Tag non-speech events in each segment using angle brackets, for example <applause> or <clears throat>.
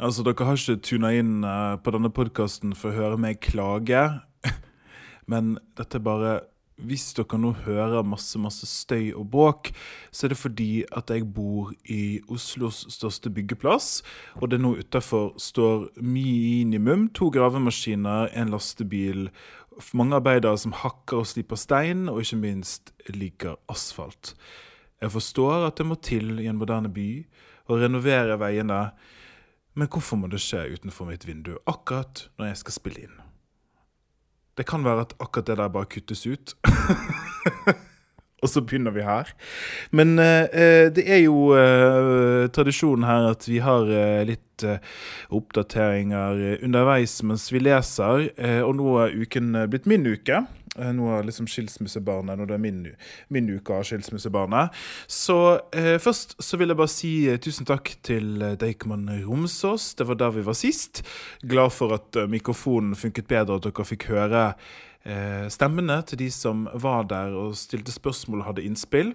Altså, Dere har ikke tuna inn uh, på denne podkasten for å høre meg klage. <laughs> Men dette er bare Hvis dere nå hører masse masse støy og bråk, så er det fordi at jeg bor i Oslos største byggeplass. Og det nå utafor står minimum to gravemaskiner, en lastebil, mange arbeidere som hakker og sliper stein, og ikke minst ligger asfalt. Jeg forstår at det må til i en moderne by å renovere veiene. Men hvorfor må det skje utenfor mitt vindu akkurat når jeg skal spille inn? Det kan være at akkurat det der bare kuttes ut. <laughs> Og så begynner vi her. Men eh, det er jo eh, tradisjonen her at vi har eh, litt eh, oppdateringer underveis mens vi leser. Eh, og nå er uken blitt min uke. Eh, nå er liksom skilsmissebarnet Nå er det min, min uke av skilsmissebarnet. Så eh, først så vil jeg bare si eh, tusen takk til eh, Deichman Romsås. Det var der vi var sist. Glad for at eh, mikrofonen funket bedre, og at dere fikk høre eh, stemmene til de som var der og stilte spørsmål og hadde innspill.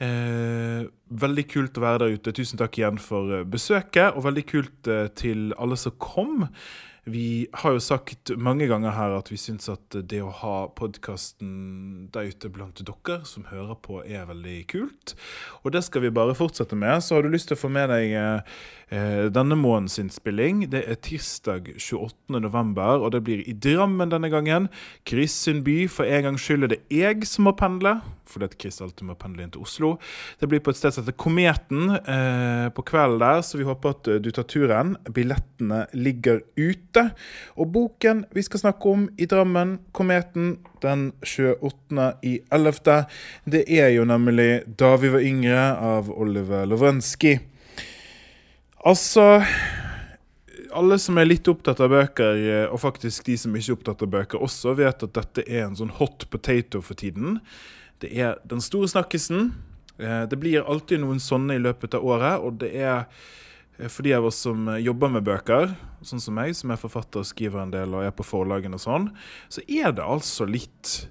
veldig kult å være der ute. Tusen takk igjen for besøket, og veldig kult til alle som kom. Vi har jo sagt mange ganger her at vi syns at det å ha podkasten der ute blant dere som hører på, er veldig kult. Og det skal vi bare fortsette med. Så har du lyst til å få med deg eh, denne månedens innspilling. Det er tirsdag 28.11, og det blir i Drammen denne gangen. Chris sin by. For en gangs skyld er det jeg som må pendle, fordi at Chris alltid må pendle inn til Oslo. Det blir på et sted som heter Kometen eh, på kvelden der, så vi håper at du tar turen. Billettene ligger ute ute. Og boken vi skal snakke om i Drammen, Kometen, den 28. i 11., det er jo nemlig 'Da vi var yngre' av Oliver Lovrenskij. Altså alle som er litt opptatt av bøker, og faktisk de som ikke er opptatt av bøker også, vet at dette er en sånn hot potato for tiden. Det er den store snakkisen. Eh, det blir alltid noen sånne i løpet av året, og det er Eh, for de av oss som eh, jobber med bøker, sånn som meg, som er forfatter og skriver en del og er på forlagene og sånn, så er det altså litt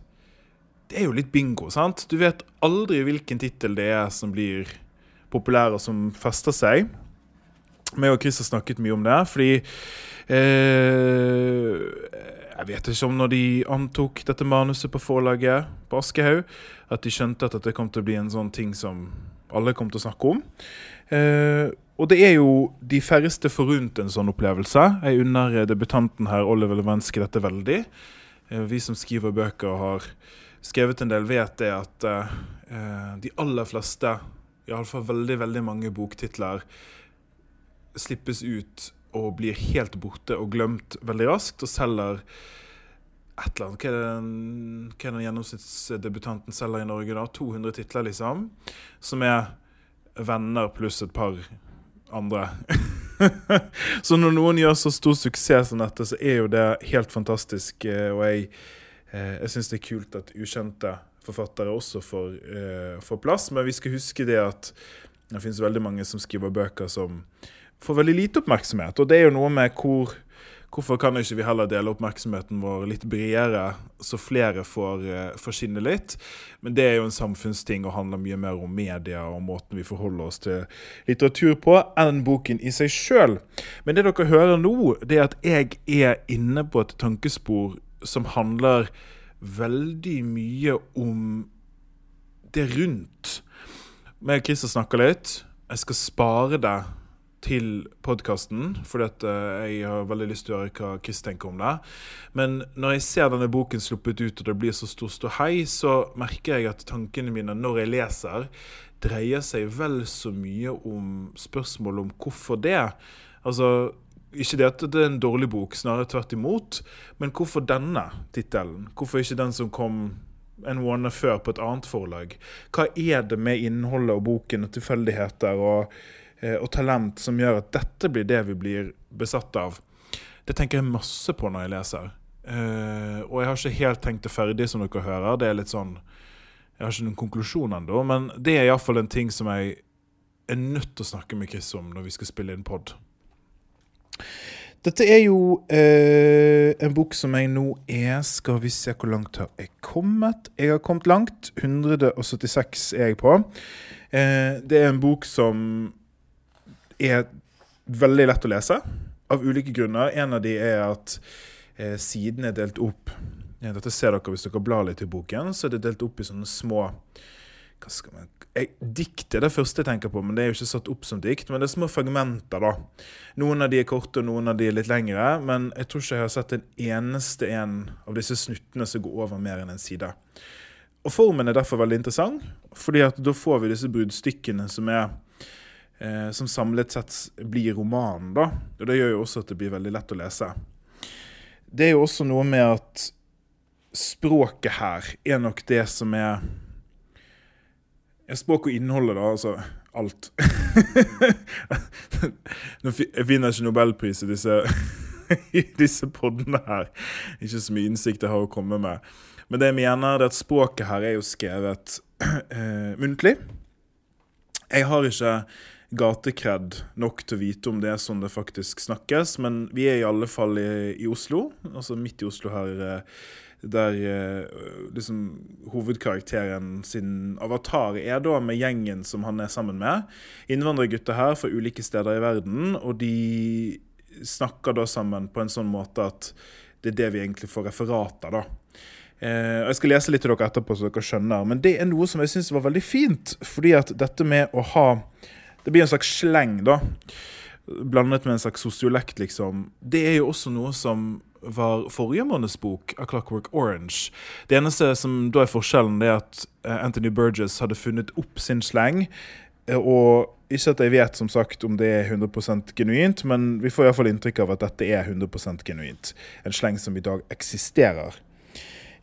Det er jo litt bingo, sant? Du vet aldri hvilken tittel det er som blir populær og som fester seg. Meg og Chris har snakket mye om det, fordi eh, Jeg vet ikke om når de antok dette manuset på forlaget på Aschehoug, at de skjønte at dette kom til å bli en sånn ting som alle kom til å snakke om. Eh, og det er jo de færreste forunt en sånn opplevelse. Jeg unner debutanten her, Oliver Levenske, dette veldig. Eh, vi som skriver bøker og har skrevet en del, vet det at eh, de aller fleste, iallfall veldig, veldig mange boktitler, slippes ut og blir helt borte og glemt veldig raskt, og selger et eller annet. Hva er, den, hva er den gjennomsnittsdebutanten selger i Norge da? 200 titler, liksom. Som er venner pluss et par andre. <laughs> så når noen gjør så stor suksess som dette, så er jo det helt fantastisk. Eh, og jeg, eh, jeg syns det er kult at ukjente forfattere også får, eh, får, plass. Men vi skal huske det at det finnes veldig mange som skriver bøker som får veldig lite oppmerksomhet. Og det er jo noe med hvor Hvorfor kan ikke vi heller dele oppmerksomheten vår litt bredere, så flere får, uh, får skinne litt? Men det er jo en samfunnsting og handler mye mer om media og måten vi forholder oss til litteratur på, enn boken i seg sjøl. Men det dere hører nå, det er at jeg er inne på et tankespor som handler veldig mye om det rundt. Med Christer snakker litt. jeg skal spare det til podkasten, fordi at uh, jeg har veldig lyst til å høre hva Chris tenker om det. Men når jeg ser denne boken sluppet ut, og det blir så stor ståhei, så merker jeg at tankene mine når jeg leser, dreier seg vel så mye om spørsmål om hvorfor det. Altså, ikke det at det er en dårlig bok, snarere tvert imot. Men hvorfor denne tittelen? Hvorfor ikke den som kom en måned før på et annet forlag? Hva er det med innholdet og boken og tilfeldigheter og Eh, og talent som gjør at dette blir det vi blir besatt av. Det tenker jeg masse på når jeg leser. Uh, og jeg har ikke helt tenkt det ferdig, som dere hører. Det er litt sånn Jeg har ikke noen konklusjon ennå, men det er iallfall en ting som jeg er nødt til å snakke med Chris om når vi skal spille inn pod. Dette er jo uh, en bok som jeg nå er Skal vi se hvor langt har jeg kommet? Jeg har kommet langt. 176 er jeg på. Uh, det er en bok som er veldig lett å lese, av ulike grunner. En av de er at eh, sidene er delt opp. Ja, dette ser dere hvis dere blar litt i boken. Så er det delt opp i sånne små hva skal man, jeg, Dikt er det første jeg tenker på, men det er jo ikke satt opp som dikt. Men det er små fragmenter, da. Noen av de er korte, og noen av de er litt lengre. Men jeg tror ikke jeg har sett en eneste en av disse snuttene som går over mer enn en side. Og formen er derfor veldig interessant, fordi at da får vi disse bruddstykkene som er eh, som samlet sett blir romanen. da, og Det gjør jo også at det blir veldig lett å lese. Det er jo også noe med at språket her er nok det som er Språk og innholdet, da. Altså alt. <laughs> jeg finner ikke nobelpris i disse, <laughs> i disse podene her. Ikke så mye innsikt jeg har å komme med. Men det jeg mener, er at språket her er jo skrevet uh, <clears throat> muntlig. Jeg har ikke gatekred nok til å vite om det er sånn det faktisk snakkes. Men vi er i alle fall i, i Oslo, altså midt i Oslo her, eh, der eh, liksom hovedkarakteren sin avatar er da med gjengen som han er sammen med. Innvandrergutter her fra ulike steder i verden, og de snakker da sammen på en sånn måte at det er det vi egentlig får referater, da. Eh, jeg skal lese litt til dere etterpå, så dere skjønner. Men det er noe som jeg syns var veldig fint. Fordi at dette med å ha det blir en slags sleng, da. Blandet med en slags sosiolekt, liksom. Det er jo også noe som var forrige måneds bok, A Clockwork Orange. Det eneste som da er forskjellen, det er at eh, Anthony Burgess hadde funnet opp sin sleng. Eh, og ikke at jeg vet som sagt om det er 100% genuint, men vi får iallfall inntrykk av at dette er 100% genuint. En sleng som i dag eksisterer.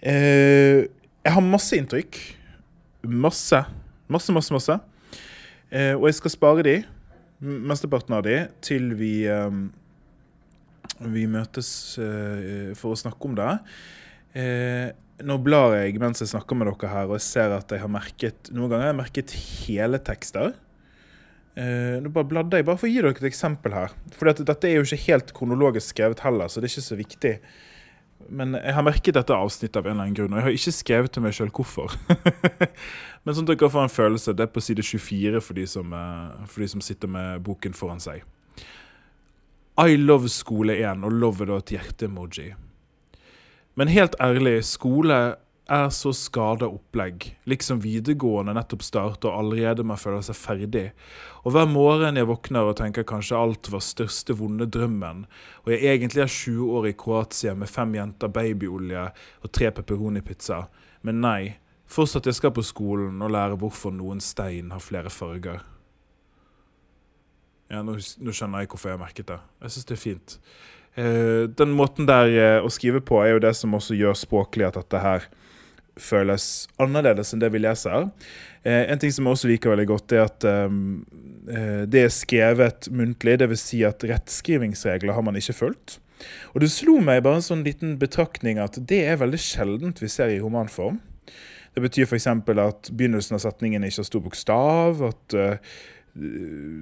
Eh, jeg har masse inntrykk. Masse. Masse, masse, masse. Eh, og jeg skal spare de, mesteparten av de, til vi, eh, vi møtes eh, for å snakke om det. Eh, nå blar jeg mens jeg snakker med dere her, og jeg ser at jeg har merket noen ganger jeg har merket hele tekster. Eh, nå bare bladde jeg, bare for å gi dere et eksempel her. For dette er jo ikke helt kronologisk skrevet heller, så det er ikke så viktig. Men jeg har merket dette avsnittet av en eller annen grunn, og jeg har ikke skrevet til meg sjøl hvorfor. <laughs> Men sånn at dere får en følelse. Det er på side 24 for de, som, eh, for de som sitter med boken foran seg. I love skole 1, og love er da et hjerte-emoji. Men helt ærlig, skole er så skada opplegg, liksom videregående nettopp starter og allerede man føler seg ferdig. Og hver morgen jeg våkner og tenker kanskje alt var største vonde drømmen, og jeg egentlig er 20 år i Kroatia med fem jenter babyolje og tre pepperoni-pizza. Men nei, fortsatt jeg skal på skolen og lære hvorfor noen stein har flere farger. Ja, nå, nå skjønner jeg hvorfor jeg har merket det. Jeg syns det er fint. Uh, den måten der uh, å skrive på er jo det som også gjør språklig at dette her føles annerledes enn det vi leser. Eh, en ting som også liker veldig godt, er at um, det er skrevet muntlig. Dvs. Si at rettskrivingsregler har man ikke fulgt. Og det slo meg bare en sånn liten betraktning at det er veldig sjeldent vi ser i romanform. Det betyr f.eks. at begynnelsen av setningen ikke har stor bokstav. at uh,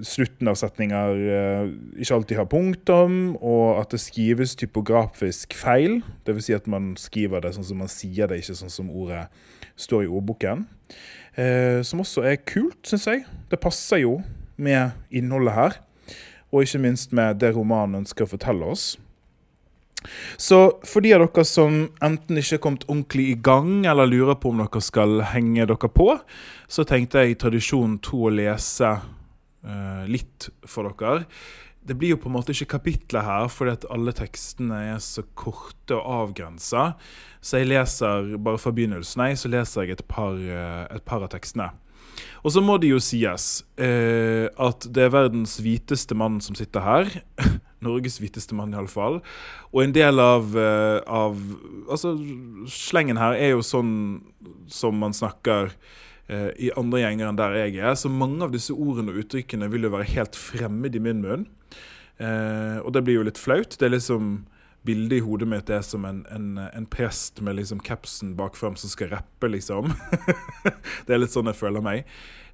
slutten av setninger uh, ikke alltid har punktum, og at det skrives typografisk feil. Dvs. Si at man skriver det sånn som man sier det, ikke sånn som ordet står i ordboken. Uh, som også er kult, syns jeg. Det passer jo med innholdet her. Og ikke minst med det romanen ønsker å fortelle oss. Så for de av dere som enten ikke er kommet ordentlig i gang, eller lurer på om dere skal henge dere på, så tenkte jeg i tradisjonen to å lese eh, litt for dere. Det blir jo på en måte ikke kapitler her, fordi at alle tekstene er så korte og avgrensa. Så jeg leser bare fra begynnelsen nei, så leser jeg et par, eh, et par av tekstene. Og så må det jo sies eh, at det er verdens hviteste mann som sitter her. <laughs> Norges hviteste mann, iallfall. Og en del av, eh, av, Altså, slengen her er jo sånn som man snakker eh, i andre gjenger enn der jeg er. Så mange av disse ordene og uttrykkene vil jo være helt fremmed i min munn. Eh, og det blir jo litt flaut. Det er liksom Bildet i hodet mitt er som en, en, en prest med liksom capsen bakfram som skal rappe, liksom. <laughs> det er litt sånn jeg føler meg.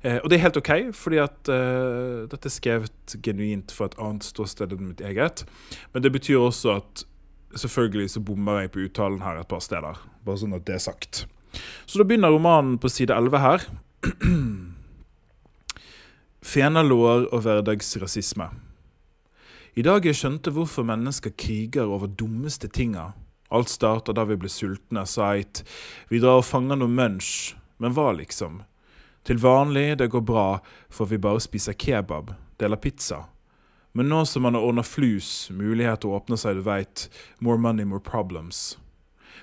Eh, og det er helt OK, fordi at eh, dette er skrevet genuint for et annet ståsted enn mitt eget. Men det betyr også at selvfølgelig så bommer jeg på uttalen her et par steder. Bare sånn at det er sagt. Så da begynner romanen på side 11 her. Fenalår og hverdagsrasisme. I dag jeg skjønte hvorfor mennesker kriger over dummeste tinga. Alt starta da vi ble sultne, sa Eit. Vi drar og fanger noe munch. Men hva, liksom? Til vanlig, det går bra, for vi bare spiser kebab, deler pizza. Men nå som man har ordna flus, mulighet å åpne seg, du veit, more money, more problems.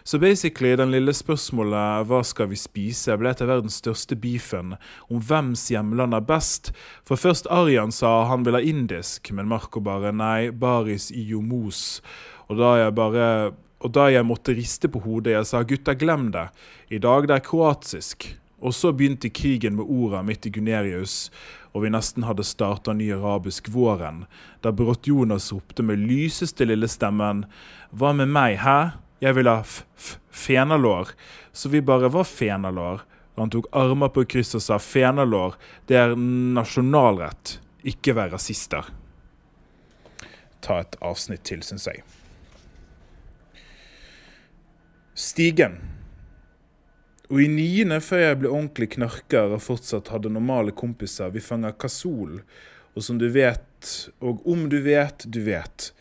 Så basically, den lille spørsmålet 'hva skal vi spise?' ble til verdens største beefen om hvems hjemland er best. For først Arjan sa han ville ha indisk, men Marco bare 'nei, baris i jomos'. Og da jeg bare og da jeg måtte riste på hodet, jeg sa 'gutta, glem det'. I dag det er kroatisk. Og så begynte krigen med orda midt i Gunerius, og vi nesten hadde starta ny arabisk våren, da brått Jonas ropte med lyseste lille stemmen 'Hva med meg, hæ?' Jeg vil ha fenalår. Så vi bare var fenalår? Og han tok armer på kryss og sa fenalår, det er nasjonalrett. Ikke vær rasister. Ta et avsnitt til, syns jeg. Stigen. Og i niende, før jeg ble ordentlig knarker og fortsatt hadde normale kompiser, vi fanga kasol. Og som du vet, og om du vet, du vet.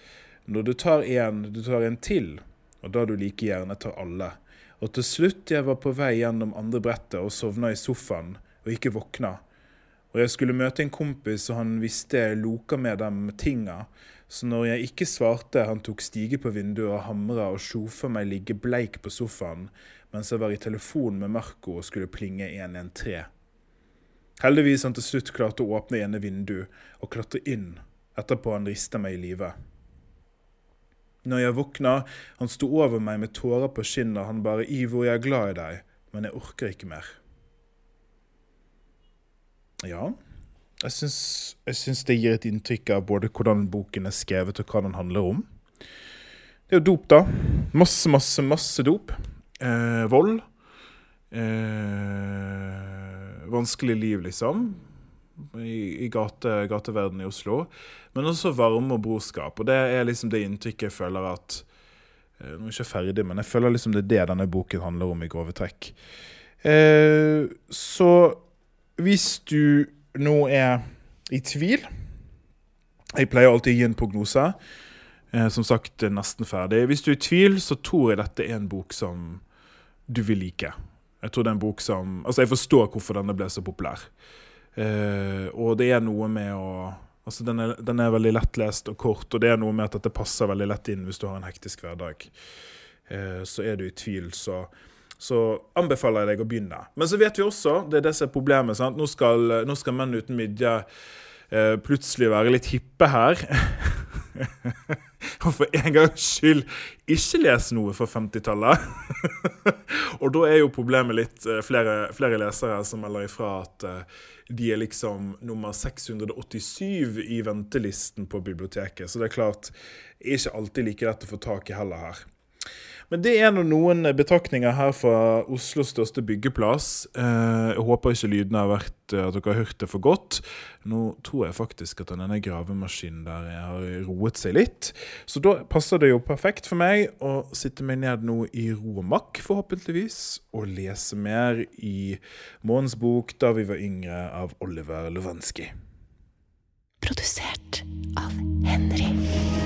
Når du tar en, du tar en til og da du like gjerne tar alle. Og til slutt jeg var på vei gjennom andre brettet og sovna i sofaen og ikke våkna. Og jeg skulle møte en kompis, og han visste jeg loka med dem tinga. Så når jeg ikke svarte, han tok stige på vinduet og hamra og sjofa meg ligge bleik på sofaen mens jeg var i telefon med Marco og skulle plinge 113. Heldigvis han til slutt klarte å åpne ene vinduet og klatre inn, etterpå han rista meg i live. Når jeg våkna, han sto over meg med tårer på kinnet, han bare 'Ivo, jeg er glad i deg, men jeg orker ikke mer'. Ja, jeg syns, jeg syns det gir et inntrykk av både hvordan boken er skrevet, og hva den handler om. Det er jo dop, da. Masse, masse, masse dop. Eh, vold. Eh, vanskelig liv, liksom i, gate, gateverden i Oslo. Men også varme og brorskap. Og det er liksom det inntrykket jeg føler at eh, Nå er jeg ikke ferdig, men jeg føler liksom det er det denne boken handler om i grove trekk. Eh, så hvis du nå er i tvil Jeg pleier alltid å gi en prognose. Eh, som sagt, nesten ferdig. Hvis du er i tvil, så tror jeg dette er en bok som du vil like. Jeg tror det er en bok som Altså, jeg forstår hvorfor denne ble så populær. Uh, og det er noe med å Altså, den er, den er, veldig lettlest og kort, og det er noe med at dette passer veldig lett inn hvis du har en hektisk hverdag. Uh, så er du i tvil, så, så, anbefaler jeg deg å begynne. Men så vet vi også, det er det som er problemet, sant? Nå skal, nå skal menn uten midje uh, plutselig være litt hippe her. <laughs> og for en gangs skyld ikke lese noe fra 50-tallet. <laughs> og da er jo problemet litt flere, flere lesere som melder ifra at de er liksom nummer 687 i ventelisten på biblioteket. Så det er klart, det er ikke alltid like lett å få tak i heller her. Men det er noen betraktninger her fra Oslos største byggeplass. Eh, jeg håper ikke lydene har vært eh, at dere har hørt det for godt. Nå tror jeg faktisk at denne gravemaskinen der har roet seg litt. Så da passer det jo perfekt for meg å sitte meg ned nå i ro og makk, forhåpentligvis, og lese mer i Månens bok 'Da vi var yngre' av Oliver Lovansky. Produsert av Henry.